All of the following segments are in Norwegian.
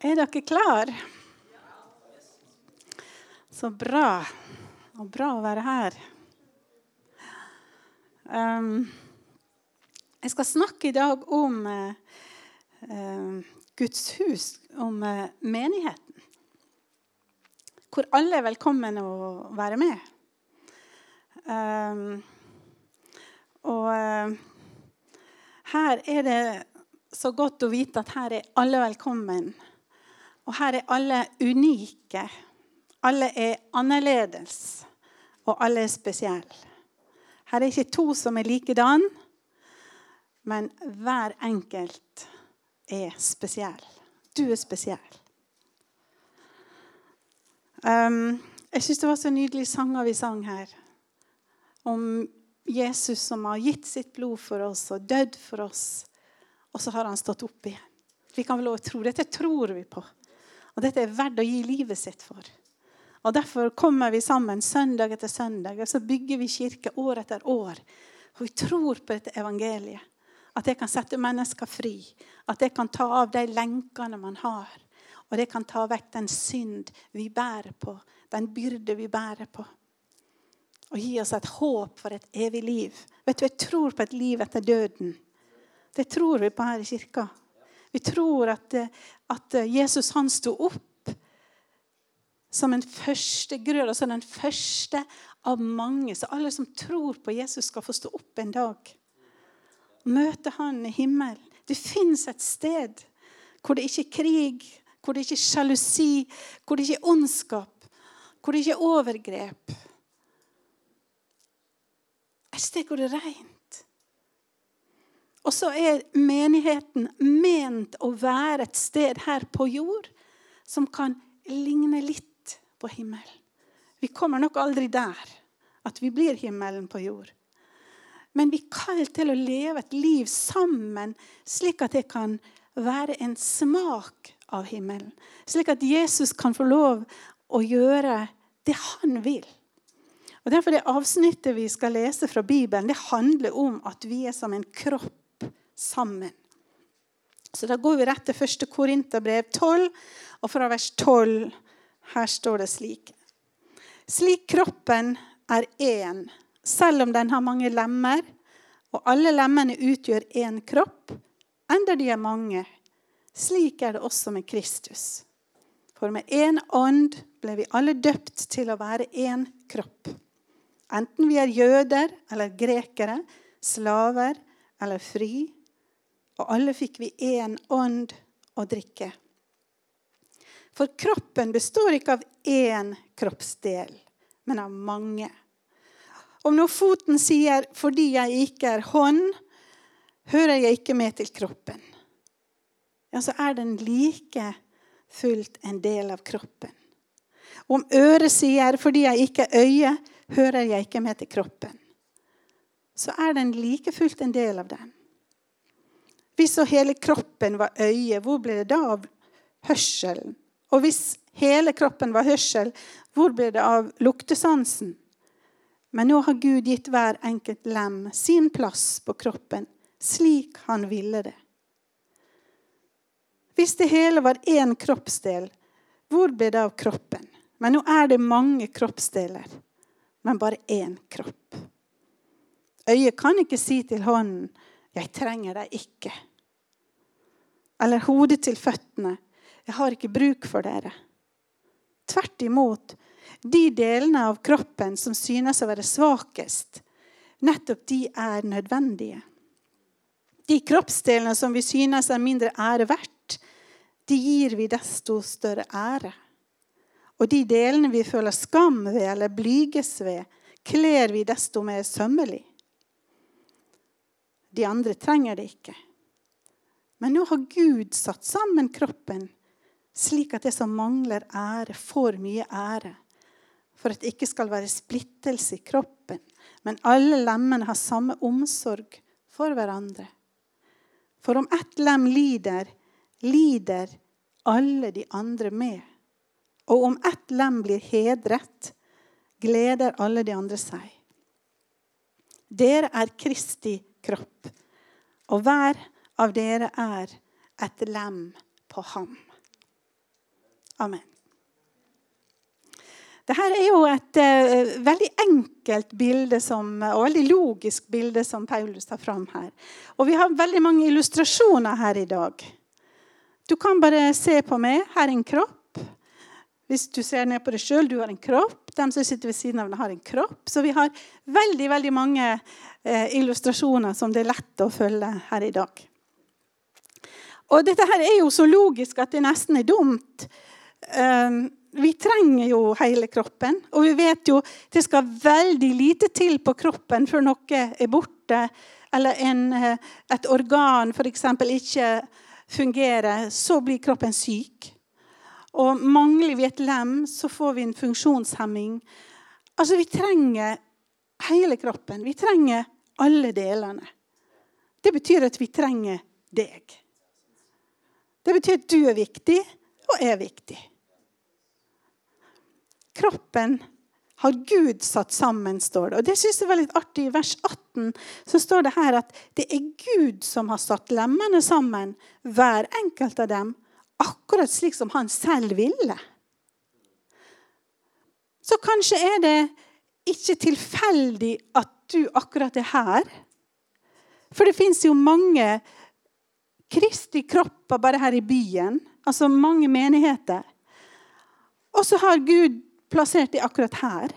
Er dere klar? Så bra. Og bra å være her. Um, jeg skal snakke i dag om uh, Guds hus, om uh, menigheten. Hvor alle er velkommen å være med. Um, og uh, her er det så godt å vite at her er alle velkommen. Og her er alle unike. Alle er annerledes, og alle er spesielle. Her er ikke to som er likedan, men hver enkelt er spesiell. Du er spesiell. Um, jeg syns det var så nydelige sanger vi sang her. Om Jesus som har gitt sitt blod for oss og dødd for oss. Og så har han stått opp igjen. Vi kan vel også tro. Dette tror vi på. Og dette er verdt å gi livet sitt for. Og Derfor kommer vi sammen søndag etter søndag, og så bygger vi kirke år etter år. Og vi tror på dette evangeliet. At det kan sette mennesker fri. At det kan ta av de lenkene man har. Og det kan ta vekk den synd vi bærer på, den byrde vi bærer på. Og gi oss et håp for et evig liv. Vet du, Jeg tror på et liv etter døden. Det tror vi på her i kirka. Vi tror at, at Jesus han sto opp som en første grød, altså den første av mange. Så alle som tror på Jesus, skal få stå opp en dag. Møte han i himmelen. Det fins et sted hvor det ikke er krig, hvor det ikke er sjalusi, hvor det ikke er ondskap, hvor det ikke er overgrep. Et sted hvor det er rent. Og så er menigheten ment å være et sted her på jord som kan ligne litt på himmelen. Vi kommer nok aldri der at vi blir himmelen på jord. Men vi er kalt til å leve et liv sammen, slik at det kan være en smak av himmelen. Slik at Jesus kan få lov å gjøre det han vil. Og Derfor det avsnittet vi skal lese fra Bibelen, det handler om at vi er som en kropp sammen. Så da går vi rett til 1. Korinterbrev 12, og fra vers 12 her står det slik. Slik kroppen er én, selv om den har mange lemmer, og alle lemmene utgjør én kropp, enda de er mange. Slik er det også med Kristus. For med én ånd ble vi alle døpt til å være én kropp. Enten vi er jøder eller grekere, slaver eller fri, og alle fikk vi én ånd å drikke. For kroppen består ikke av én kroppsdel, men av mange. Om når foten sier 'fordi jeg ikke er hånd', hører jeg ikke med til kroppen, ja, så er den like fullt en del av kroppen. Om øret sier 'fordi jeg ikke er øye', hører jeg ikke med til kroppen, så er den like fullt en del av den. Hvis så hele kroppen var øye, hvor ble det da av hørselen? Og hvis hele kroppen var hørsel, hvor ble det av luktesansen? Men nå har Gud gitt hver enkelt lem sin plass på kroppen, slik han ville det. Hvis det hele var én kroppsdel, hvor ble det av kroppen? Men nå er det mange kroppsdeler, men bare én kropp. Øyet kan ikke si til hånden 'Jeg trenger deg ikke' eller hodet til føttene. Jeg har ikke bruk for dere. Tvert imot. De delene av kroppen som synes å være svakest, nettopp de er nødvendige. De kroppsdelene som vi synes er mindre ære verdt, de gir vi desto større ære. Og de delene vi føler skam ved eller blyges ved, kler vi desto mer sømmelig. De andre trenger det ikke. Men nå har Gud satt sammen kroppen slik at det som mangler ære, får mye ære. For at det ikke skal være splittelse i kroppen, men alle lemmene har samme omsorg for hverandre. For om ett lem lider, lider alle de andre med. Og om ett lem blir hedret, gleder alle de andre seg. Dere er Kristi kropp, og hver av dere er et lem på ham. Amen. Dette er jo et uh, veldig enkelt bilde som, og veldig logisk bilde som Paulus tar fram her. Og vi har veldig mange illustrasjoner her i dag. Du kan bare se på meg. Her er en kropp. Hvis du ser ned på deg sjøl, du har en kropp. De som sitter ved siden av deg, har en kropp. Så vi har veldig, veldig mange uh, illustrasjoner som det er lett å følge her i dag. Og dette her er jo så logisk at det nesten er dumt. Um, vi trenger jo hele kroppen. Og vi vet jo det skal veldig lite til på kroppen før noe er borte, eller en, eh, et organ f.eks. ikke fungerer. Så blir kroppen syk. Og mangler vi et lem, så får vi en funksjonshemming. Altså, vi trenger hele kroppen. Vi trenger alle delene. Det betyr at vi trenger deg. Det betyr at du er viktig, og er viktig kroppen har Gud satt sammen, står det. Og Det synes jeg var litt artig. I vers 18 så står det her at det er Gud som har satt lemmene sammen, hver enkelt av dem, akkurat slik som han selv ville. Så kanskje er det ikke tilfeldig at du akkurat er her. For det fins jo mange Kristi kropper bare her i byen. Altså mange menigheter. Og så har Gud plassert deg akkurat her.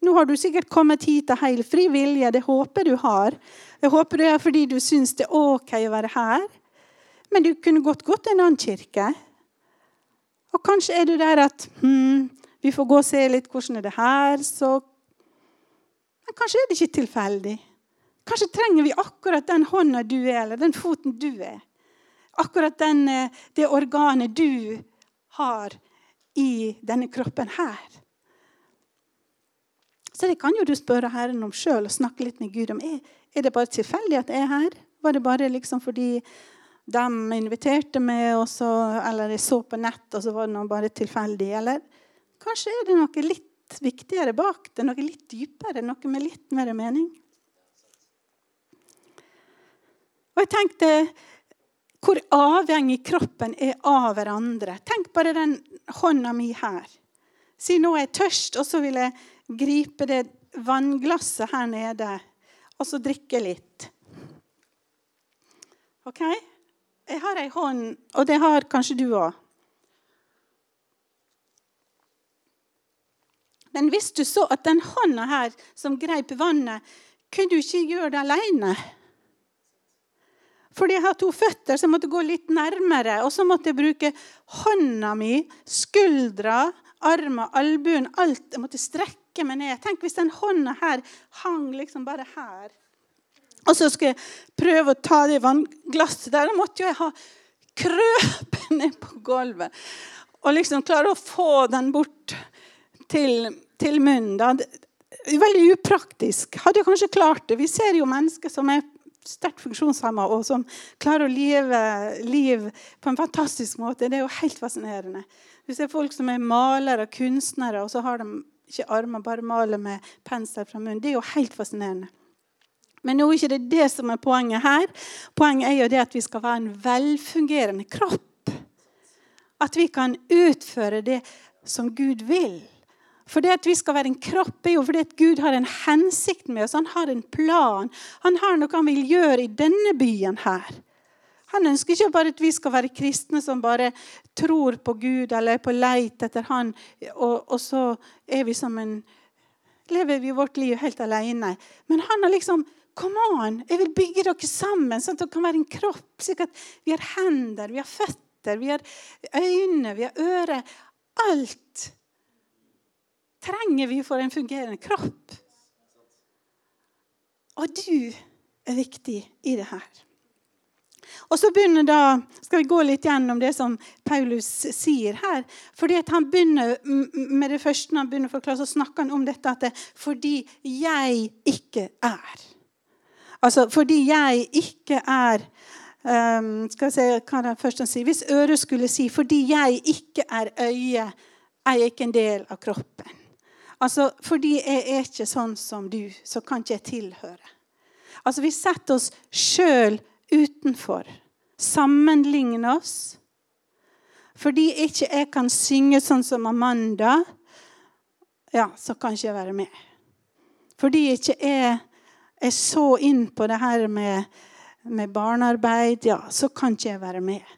Nå har du sikkert kommet hit av hel fri vilje. Det håper du har. Jeg håper det er fordi du syns det er OK å være her. Men du kunne godt gått til en annen kirke. Og kanskje er du der at hmm, vi får gå og se litt hvordan er det her. Så Men kanskje er det ikke tilfeldig. Kanskje trenger vi akkurat den hånda du er, eller den foten du er. Akkurat den, eh, det organet du har i denne kroppen her. Så det kan jo du spørre Herren om sjøl og snakke litt med Gud om. Er, er, det bare tilfeldig at jeg er her? Var det bare liksom fordi de inviterte meg, så, eller jeg så på nett, og så var det noe bare tilfeldig? Eller kanskje er det noe litt viktigere bak det, noe litt dypere, noe med litt mer mening? Og jeg tenkte hvor avhengig kroppen er av hverandre. Tenk bare den hånda mi her. Si nå er jeg tørst, og så vil jeg gripe det vannglasset her nede og så drikke litt. OK? Jeg har ei hånd, og det har kanskje du òg. Men hvis du så at den hånda her som greip vannet, kunne du ikke gjøre det aleine? Fordi jeg har to føtter, så jeg måtte gå litt nærmere. Og så måtte jeg bruke hånda mi, skuldra, armer, albuen, alt. Jeg måtte strekke meg ned. Tenk hvis den hånda her hang liksom bare her. Og så skulle jeg prøve å ta det vannglasset der. Da måtte jeg ha krøpet ned på gulvet og liksom klare å få den bort til, til munnen. Da. Veldig upraktisk. Hadde jeg kanskje klart det. Vi ser jo mennesker som er sterkt funksjonshemma, og som klarer å leve liv på en fantastisk måte. Det er jo helt fascinerende. Du ser folk som er malere og kunstnere, og så har de ikke armer, bare maler med pensel fra munnen. Det er jo helt fascinerende. Men nå er ikke det det som er poenget her. Poenget er jo det at vi skal være en velfungerende kropp. At vi kan utføre det som Gud vil. For det at vi skal være en kropp, er jo fordi at Gud har en hensikt med oss. Han har en plan. Han har noe han vil gjøre i denne byen her. Han ønsker ikke bare at vi skal være kristne som bare tror på Gud eller er på leit etter Han, og, og så vi som en lever vi vårt liv helt alene. Men han har liksom Kom an, jeg vil bygge dere sammen, sånn at dere kan være en kropp. slik at Vi har hender, vi har føtter, vi har øyne, vi har ører. Alt trenger vi for en fungerende kropp. Og du er viktig i det her. Og så begynner da, skal vi gå litt gjennom det som Paulus sier her. Fordi Han begynner med det første han begynner å forklare, så snakker han om dette at det, fordi jeg ikke er. Altså fordi jeg ikke er um, skal vi se hva det først han sier, Hvis øret skulle si 'fordi jeg ikke er øye, er jeg ikke en del av kroppen'. Altså, Fordi jeg er ikke sånn som du, så kan ikke jeg tilhøre. Altså, Vi setter oss sjøl utenfor. Sammenligner oss. Fordi ikke jeg kan synge sånn som Amanda, ja, så kan ikke jeg være med. Fordi ikke jeg er så inn på det her med, med barnearbeid, ja, så kan ikke jeg være med.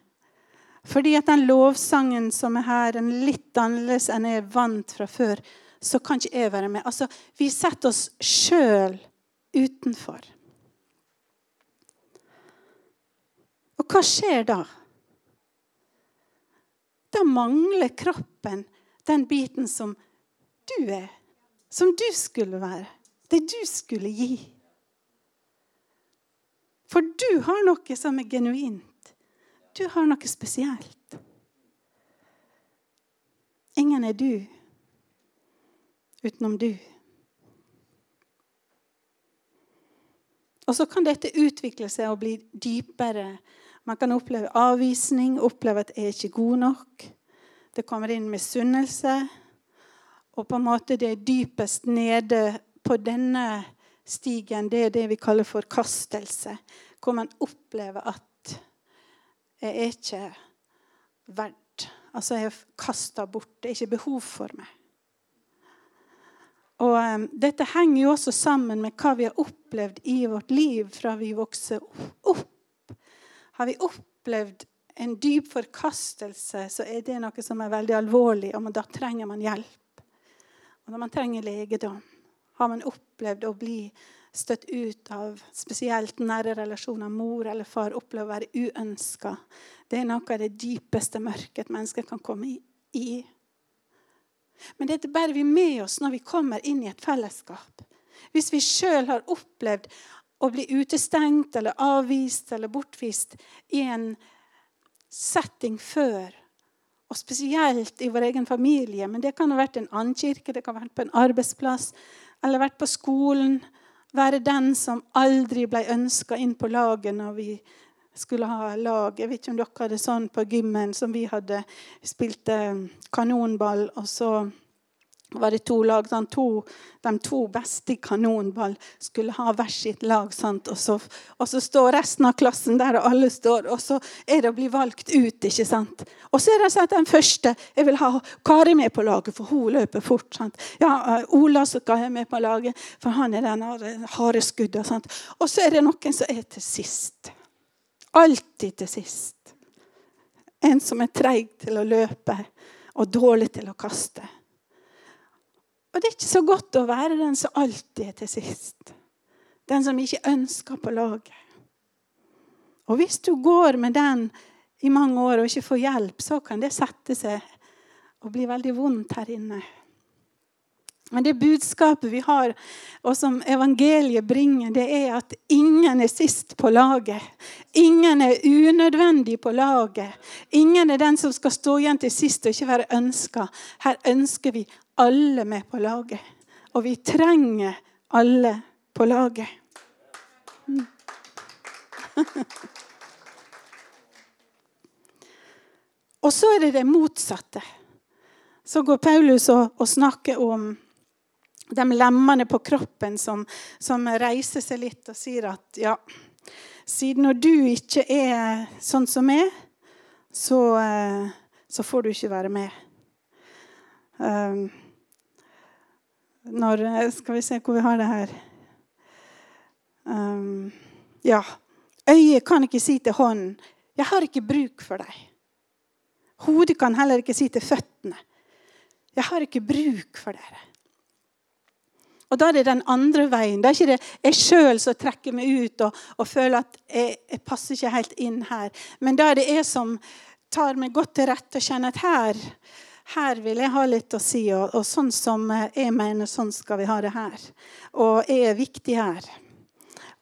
Fordi at den lovsangen som er her, er litt annerledes enn jeg er vant fra før, så kan ikke jeg være med. Altså, Vi setter oss sjøl utenfor. Og hva skjer da? Da mangler kroppen den biten som du er. Som du skulle være. Det du skulle gi. For du har noe som er genuint. Du har noe spesielt. Ingen er du utenom du. Og så kan dette utvikle seg og bli dypere. Man kan oppleve avvisning, oppleve at jeg er ikke god nok. Det kommer inn misunnelse. Og på en måte det er dypest nede på denne stigen, det er det vi kaller forkastelse. Hvor man opplever at jeg er ikke verdt. Altså, jeg er kasta bort. Det er ikke behov for meg. Og um, Dette henger jo også sammen med hva vi har opplevd i vårt liv fra vi vokser opp. Har vi opplevd en dyp forkastelse, så er det noe som er veldig alvorlig, og da trenger man hjelp. Og når man trenger legedom, har man opplevd å bli støtt ut av spesielt nære relasjoner, mor eller far, opplever å være uønska. Det er noe av det dypeste mørket et menneske kan komme i. Men dette bærer vi med oss når vi kommer inn i et fellesskap. Hvis vi sjøl har opplevd å bli utestengt eller avvist eller bortvist i en setting før, og spesielt i vår egen familie, men det kan ha vært en annen kirke, det kan ha vært på en arbeidsplass eller vært på skolen, være den som aldri ble ønska inn på laget når vi skulle ha lag. Jeg vet ikke om dere hadde sånn på gymmen som vi hadde. Spilte kanonball, og så var det to lag. Sånn, to, de to beste i kanonball skulle ha hver sitt lag. Og så, og, så, står resten av klassen der, og alle står. Og så er det å bli valgt ut. ikke sant? Og så er det sånn at den første Jeg vil ha Kari med på laget, for hun løper fort. sant? Ja, uh, Ola skal jeg med på laget, for han er den harde skuddet. Og så er det noen som er til sist. Alltid til sist. En som er treig til å løpe og dårlig til å kaste. Og det er ikke så godt å være den som alltid er til sist. Den som ikke ønsker på laget. Og hvis du går med den i mange år og ikke får hjelp, så kan det sette seg og bli veldig vondt her inne. Men det budskapet vi har, og som evangeliet bringer, det er at ingen er sist på laget. Ingen er unødvendig på laget. Ingen er den som skal stå igjen til sist og ikke være ønska. Her ønsker vi alle med på laget. Og vi trenger alle på laget. Mm. og så er det det motsatte. Så går Paulus og, og snakker om de lemmene på kroppen som, som, reiser seg litt og sier at ja, siden når du ikke er sånn som meg, så, eh, så får du ikke være med. Um, når Skal vi se hvor vi har det her. Um, ja. Øyet kan ikke si til hånden 'Jeg har ikke bruk for deg'. Hodet kan heller ikke si til føttene 'Jeg har ikke bruk for dere'. Og Da er det den andre veien. Da er ikke det jeg sjøl som trekker meg ut og, og føler at jeg, jeg, passer ikke helt inn her. Men da er det jeg som tar meg godt til rette og kjenner at her, her vil jeg ha litt å si. Og, og sånn som jeg mener, sånn skal vi ha det her. Og jeg er viktig her.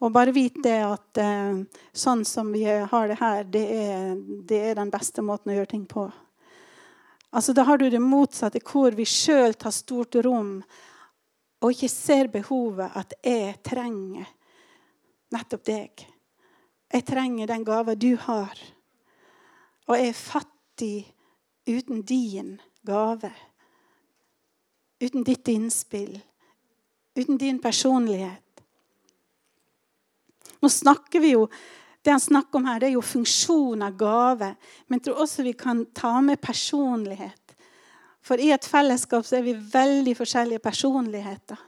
Og bare vit det at eh, sånn som vi har det her, det er, det er, den beste måten å gjøre ting på. Altså, Da har du det motsatte, hvor vi sjøl tar stort rom og ikke ser behovet at jeg trenger nettopp deg. Jeg trenger den gava du har. Og jeg er fattig uten din gave. Uten ditt innspill. Uten din personlighet. Nå snakker vi jo Det han snakker om her, det er jo funksjon av gave. Men jeg tror også vi kan ta med personlighet. For i et fellesskap så er vi veldig forskjellige personligheter.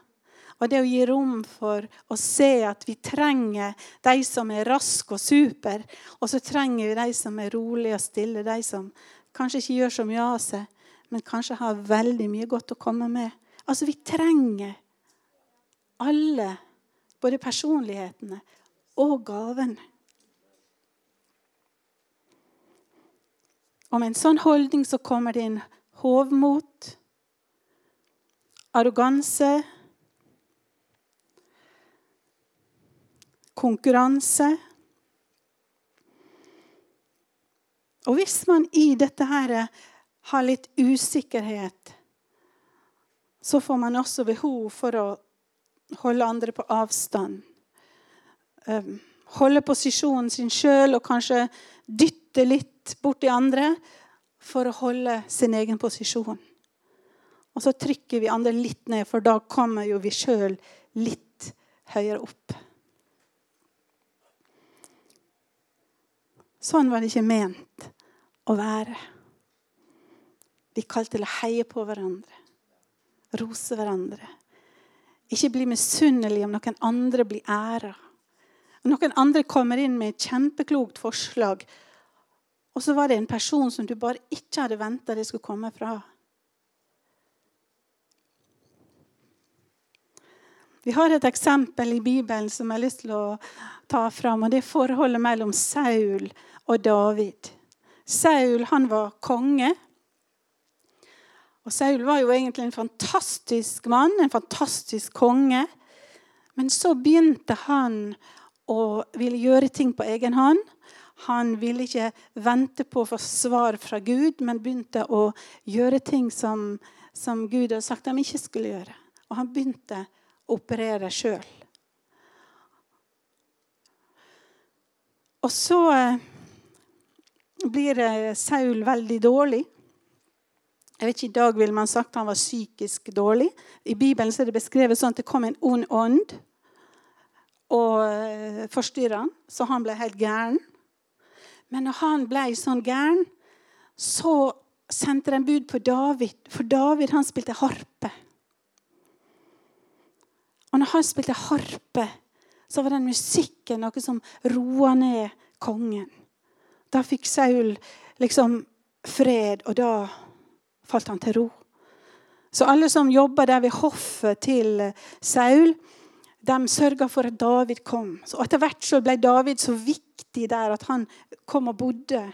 Og det å gi rom for å se at vi trenger de som er raske og super, og så trenger vi de som er rolige og stille, de som kanskje ikke gjør så mye av seg, men kanskje har veldig mye godt å komme med. Altså, vi trenger alle, både personlighetene og gaven. Og med en sånn holdning så kommer det inn hovmot, arroganse, konkurranse. Og hvis man i dette her har litt usikkerhet, så får man også behov for å holde andre på avstand. Ehm, holde posisjonen sin sjøl og kanskje dytte litt borti andre for å holde sin egen posisjon. Og så trykker vi andre litt ned, for da kommer jo vi sjøl litt høyere opp. Sånn var det ikke ment å være. Vi kalte til å heie på hverandre, rose hverandre. Ikke bli misunnelig om noen andre blir æra. Noen andre kommer inn med et kjempeklokt forslag og så var det en person som du bare ikke hadde venta det skulle komme fra. Vi har et eksempel i Bibelen som jeg har lyst til å ta fram. og Det er forholdet mellom Saul og David. Saul han var konge. Og Saul var jo egentlig en fantastisk mann, en fantastisk konge. Men så begynte han å ville gjøre ting på egen hånd. Han ville ikke vente på å få svar fra Gud, men begynte å gjøre ting som, som Gud hadde sagt han ikke skulle gjøre. Og han begynte å operere sjøl. Og så eh, blir Saul veldig dårlig. Jeg vet ikke, I dag ville man sagt han var psykisk dårlig. I Bibelen er det beskrevet sånn at det kom en ond ånd og eh, forstyrra han, så han ble helt gæren. Men når han ble sånn gæren, så sendte de bud på David, for David han spilte harpe. Og når han spilte harpe, så var den musikken noe som roa ned kongen. Da fikk Saul liksom fred, og da falt han til ro. Så alle som jobba der ved hoffet til Saul, de sørga for at David kom. Så Etter hvert så ble David så viktig der at han kom og bodde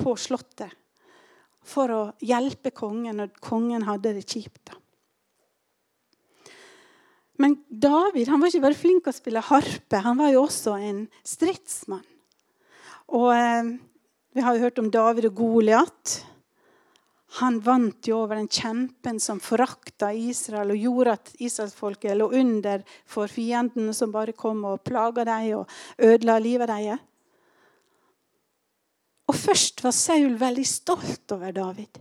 på slottet for å hjelpe kongen når kongen hadde det kjipt. Men David han var ikke bare flink til å spille harpe, han var jo også en stridsmann. Og eh, Vi har jo hørt om David og Goliat. Han vant jo over den kjempen som forakta Israel og gjorde at israelsfolket lå under for fiendene som bare kom og plaga dem og ødela livet deres. Og først var Saul veldig stolt over David.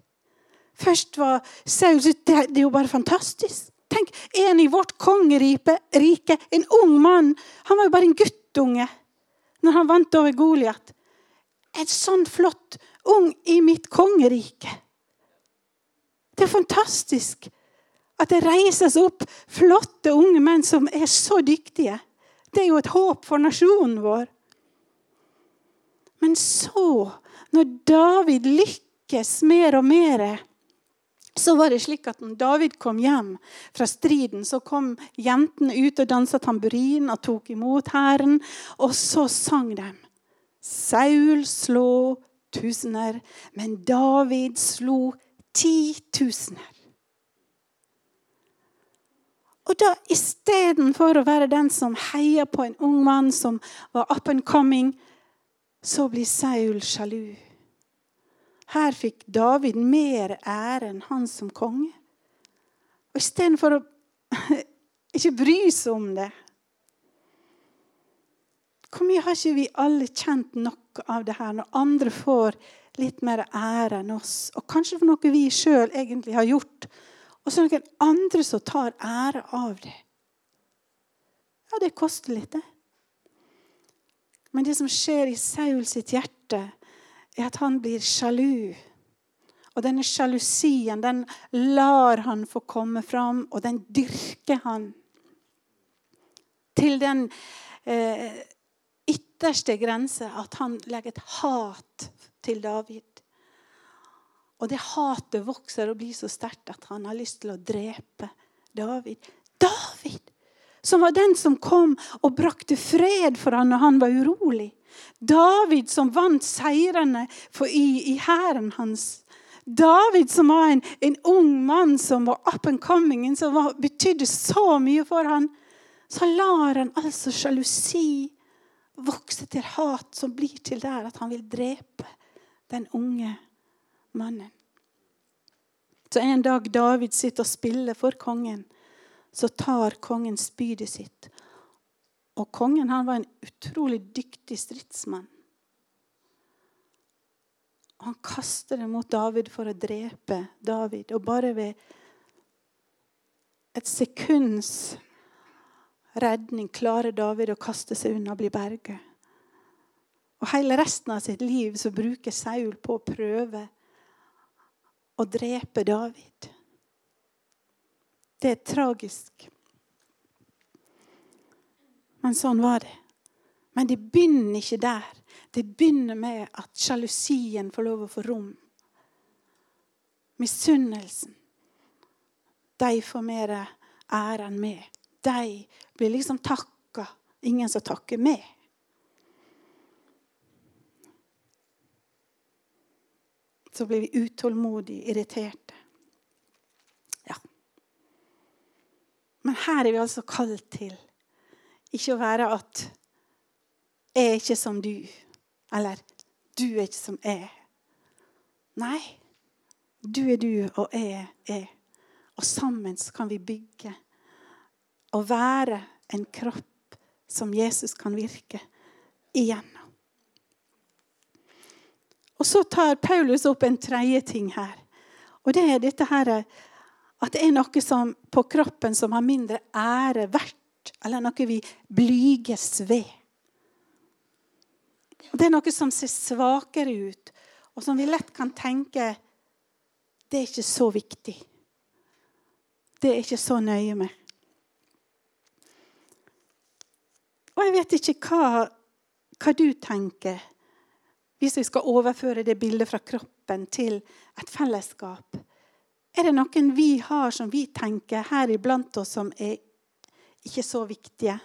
Først var Saul det er jo bare fantastisk. Tenk, en i vårt kongerike, en ung mann. Han var jo bare en guttunge når han vant over Goliat. En sånn flott ung i mitt kongerike. Det er fantastisk at det reises opp flotte unge menn som er så dyktige. Det er jo et håp for nasjonen vår. Men så, når David lykkes mer og mer, så var det slik at når David kom hjem fra striden, så kom jentene ut og dansa tamburin og tok imot hæren. Og så sang de. Saul slå tusener, men David slo titusener. Og da istedenfor å være den som heier på en ung mann som var up and coming, så blir Saul sjalu. Her fikk David mer ære enn han som konge. Og istedenfor å ikke bry seg om det Hvor mye har ikke vi alle kjent noe av det her når andre får litt mer ære enn oss. Og kanskje for noe vi sjøl egentlig har gjort. Og så er det noen andre som tar ære av det. Ja, det koster litt, det. Men det som skjer i Saul sitt hjerte, er at han blir sjalu. Og denne sjalusien den lar han få komme fram, og den dyrker han. Til den eh, ytterste grense at han legger et hat til David. Og det hatet vokser og blir så sterkt at han har lyst til å drepe David. David! Som var den som kom og brakte fred for han når han var urolig. David som vant seirene i hæren hans. David som var en, en, ung mann som var up and coming, som var, betydde så mye for han. Så lar han altså sjalusi vokse til hat, som blir til der at han vil drepe den unge mannen. Så en dag David sitter og spiller for kongen, så tar kongen spydet sitt. Og kongen han var en utrolig dyktig stridsmann. Han kaster det mot David for å drepe David. Og bare ved et sekunds redning klarer David å kaste seg unna og bli berget. Og hele resten av sitt liv så bruker Saul på å prøve å drepe David. Det er tragisk. Men sånn var det. Men det begynner ikke der. Det begynner med at sjalusien får lov å få rom. Misunnelsen. De får mer ære enn meg. De blir liksom takka. Ingen som takker meg. Så blir vi utålmodige, irriterte. Ja. Men her er vi altså kalt til ikke å være at 'jeg er ikke som du', eller 'du er ikke som jeg'. Nei. Du er du, og jeg er. Og sammen kan vi bygge og være en kropp som Jesus kan virke igjennom. Og Så tar Paulus opp en tredje ting her. Og det er dette her, at det er noe som, på kroppen som har mindre ære verdt eller noe vi blyges ved. Det er noe som ser svakere ut, og som vi lett kan tenke det er ikke så viktig. Det er ikke så nøye med. Og jeg vet ikke hva, hva du tenker hvis vi skal overføre det bildet fra kroppen til et fellesskap. Er det noen vi har som vi tenker her iblant oss som er ikke så viktige.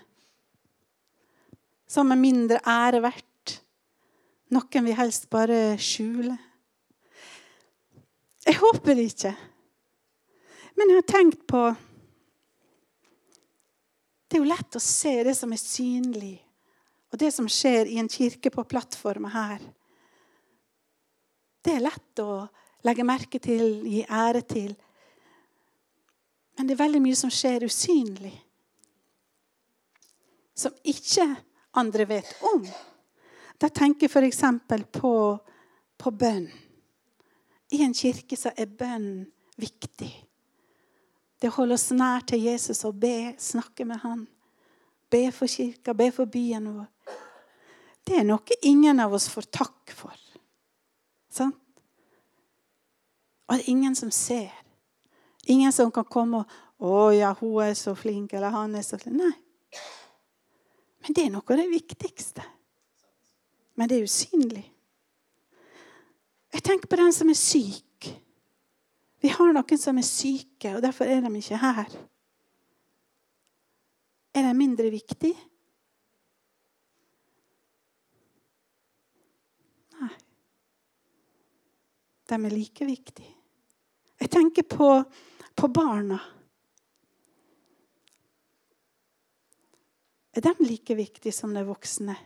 Som er mindre ære verdt. Noen vi helst bare skjuler? Jeg håper det ikke. Men jeg har tenkt på Det er jo lett å se det som er synlig, og det som skjer i en kirke på plattforma her. Det er lett å legge merke til, gi ære til. Men det er veldig mye som skjer usynlig som ikke andre vet om. Da tenker jeg f.eks. På, på bønn. I en kirke så er bønn viktig. Det holder oss nær til Jesus å be, snakke med han. Be for kirka, be for byen vår. Det er noe ingen av oss får takk for. Sant? Og det er ingen som ser. Ingen som kan komme og 'Å ja, hun er så flink', eller 'han er så flink'. Nei. Men det er noe av det viktigste. Men det er usynlig. Jeg tenker på den som er syk. Vi har noen som er syke, og derfor er de ikke her. Er de mindre viktige? Nei. De er like viktige. Jeg tenker på, på barna. Er de like viktige som de voksne?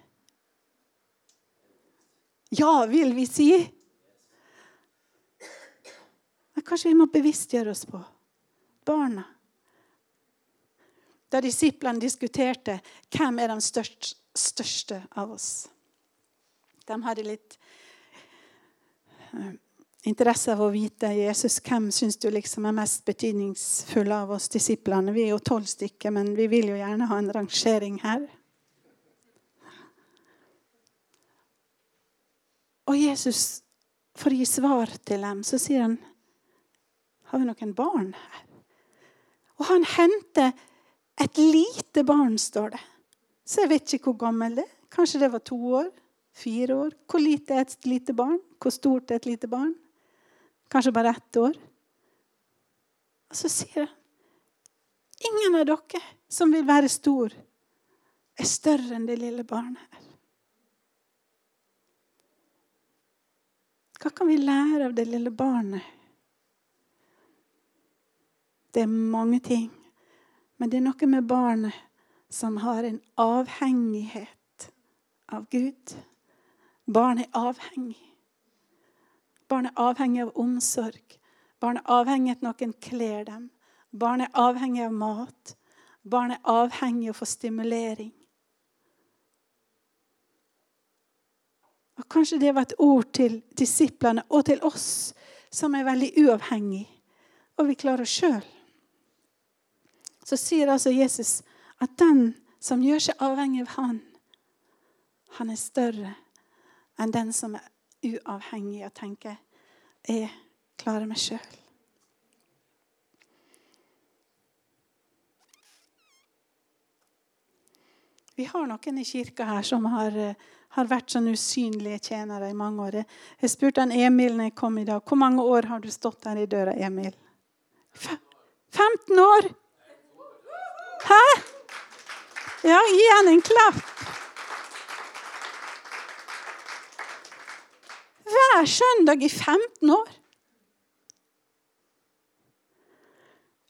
Ja, vil vi si. Men kanskje vi må bevisstgjøre oss på barna. Da disiplene diskuterte hvem er den største, største av oss. De hadde litt eh, interesse av å vite Jesus, hvem syns du liksom er mest betydningsfull av oss disiplene? Vi er jo tolv stykker, men vi vil jo gjerne ha en rangering her. Og Jesus, for å gi svar til dem, så sier han Har vi noen barn her? Og han henter et lite barn, står det. Så jeg vet ikke hvor gammel det er. Kanskje det var to år? Fire år? Hvor lite er et lite barn? Hvor stort er et lite barn? Kanskje bare ett år? Og så sier han Ingen av dere som vil være stor, er større enn det lille barnet her. Hva kan vi lære av det lille barnet? Det er mange ting. Men det er noe med barnet som har en avhengighet av Gud. Barn er avhengig. Barn er avhengig av omsorg. Barn er avhengig av at noen kler dem. Barn er avhengig av mat. Barn er avhengig av å få stimulering. Og Kanskje det var et ord til disiplene og til oss som er veldig uavhengig, og vi klarer oss sjøl. Så sier altså Jesus at den som gjør seg avhengig av Han, han er større enn den som er uavhengig og tenke jeg klarer meg sjøl. Vi har noen i kirka her som har har vært sånn usynlige tjenere i mange år. Jeg spurte han Emil når jeg kom i dag. Hvor mange år har du stått her i døra, Emil? 15 år! Hæ? Ja, gi han en klapp. Hver søndag i 15 år.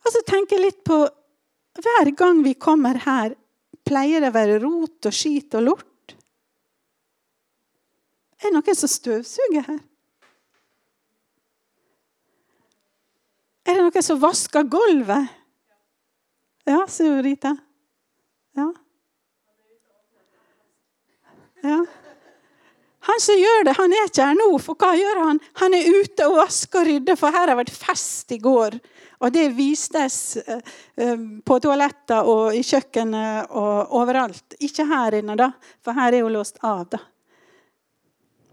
Og så tenker jeg litt på Hver gang vi kommer her, pleier det å være rot og skit og lort. Er det noen som støvsuger her? Er det noen som vasker gulvet? Ja, sier Rita. Ja. ja. Han som gjør det, han er ikke her nå. For hva gjør han? Han er ute og vasker og rydder, for her har vært fest i går. Og det vistes eh, eh, på toaletter og i kjøkkenet og overalt. Ikke her inne, da, for her er hun låst av. da.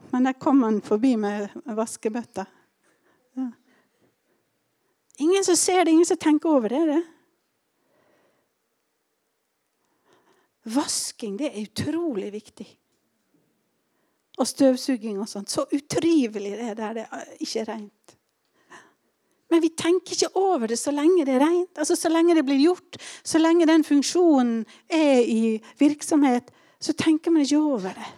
Men der kom han forbi med vaskebøtta. Ja. Ingen som ser det, ingen som tenker over det. det. Vasking det er utrolig viktig. Og støvsuging og sånt. Så utrivelig det er der det ikke er rent. Men vi tenker ikke over det så lenge det er rent. Altså Så lenge det blir gjort, så lenge den funksjonen er i virksomhet, så tenker man ikke over det.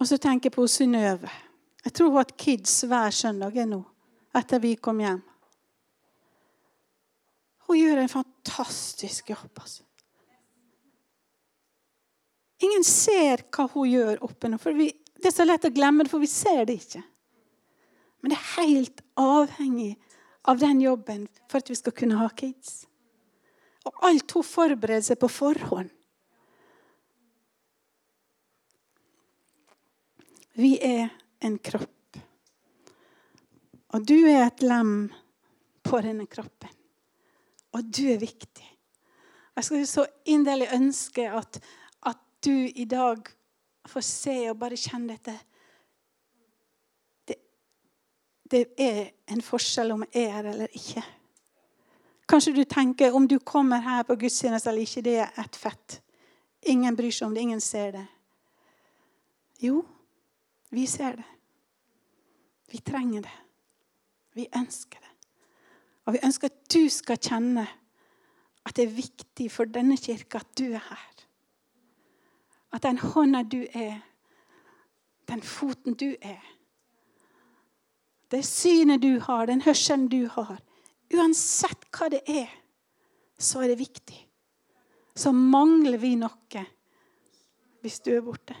Og så tenker jeg på Synnøve. Jeg tror hun har kids hver søndag nå, etter vi kom hjem. Hun gjør en fantastisk jobb. altså. Ingen ser hva hun gjør oppe nå. vi, Det er så lett å glemme det, for vi ser det ikke. Men det er helt avhengig av den jobben for at vi skal kunne ha kids. Og alt hun forbereder seg på forhånd. Vi er en kropp. Og du er et lem på denne kroppen. Og du er viktig. Jeg skal så inderlig ønske at du i dag får se og bare kjenne dette. Det, det er en forskjell om jeg er eller ikke. Kanskje du tenker om du kommer her på gudstjeneste eller ikke, det er ett fett. Ingen bryr seg om det, ingen ser det. Jo, vi ser det. Vi trenger det. Vi ønsker det. Og vi ønsker at du skal kjenne at det er viktig for denne kirka at du er her. At den hånda du er, den foten du er, det synet du har, den hørselen du har Uansett hva det er, så er det viktig. Så mangler vi noe hvis du er borte.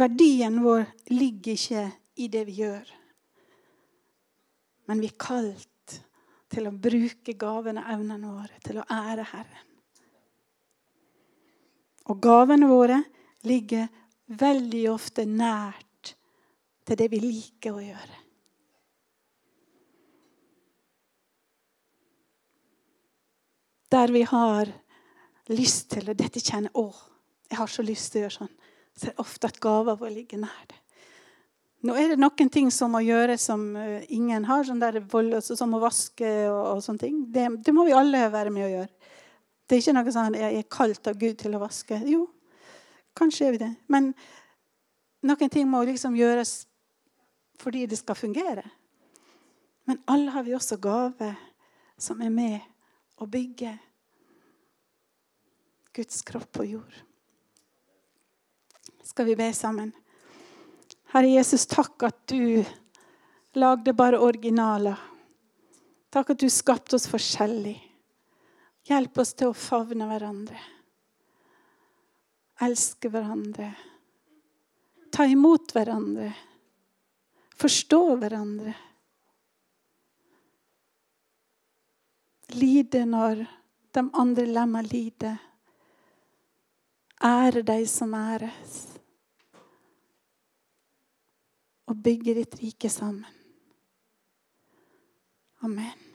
Verdien vår ligger ikke i det vi gjør. Men vi er kalt til å bruke gavene og evnene våre til å ære Herren. Og gavene våre ligger veldig ofte nært til det vi liker å gjøre. Der vi har lyst til å dette kjenne, å, jeg har så lyst til å gjøre sånn, så er det ofte at gaver vår ligger nær det. Nå er det noen ting som må gjøres som uh, ingen har, sånn altså, som å vaske og, og sånne ting. Det, det, må vi alle være med å gjøre. Det er ikke noe sånn jeg er kalt av Gud til å vaske. Jo, kanskje er vi det. Men noen ting må liksom gjøres fordi det skal fungere. Men alle har vi også gaver som er med å bygge Guds kropp på jord. Skal vi be sammen? Herre Jesus, takk at du lagde bare originaler. Takk at du skapte oss forskjellig. Hjelp oss til å favne hverandre. Elske hverandre. Ta imot hverandre. Forstå hverandre. Lide når de andre lemmer lider. Ære deg som æres. Og bygge ditt rike sammen. Amen.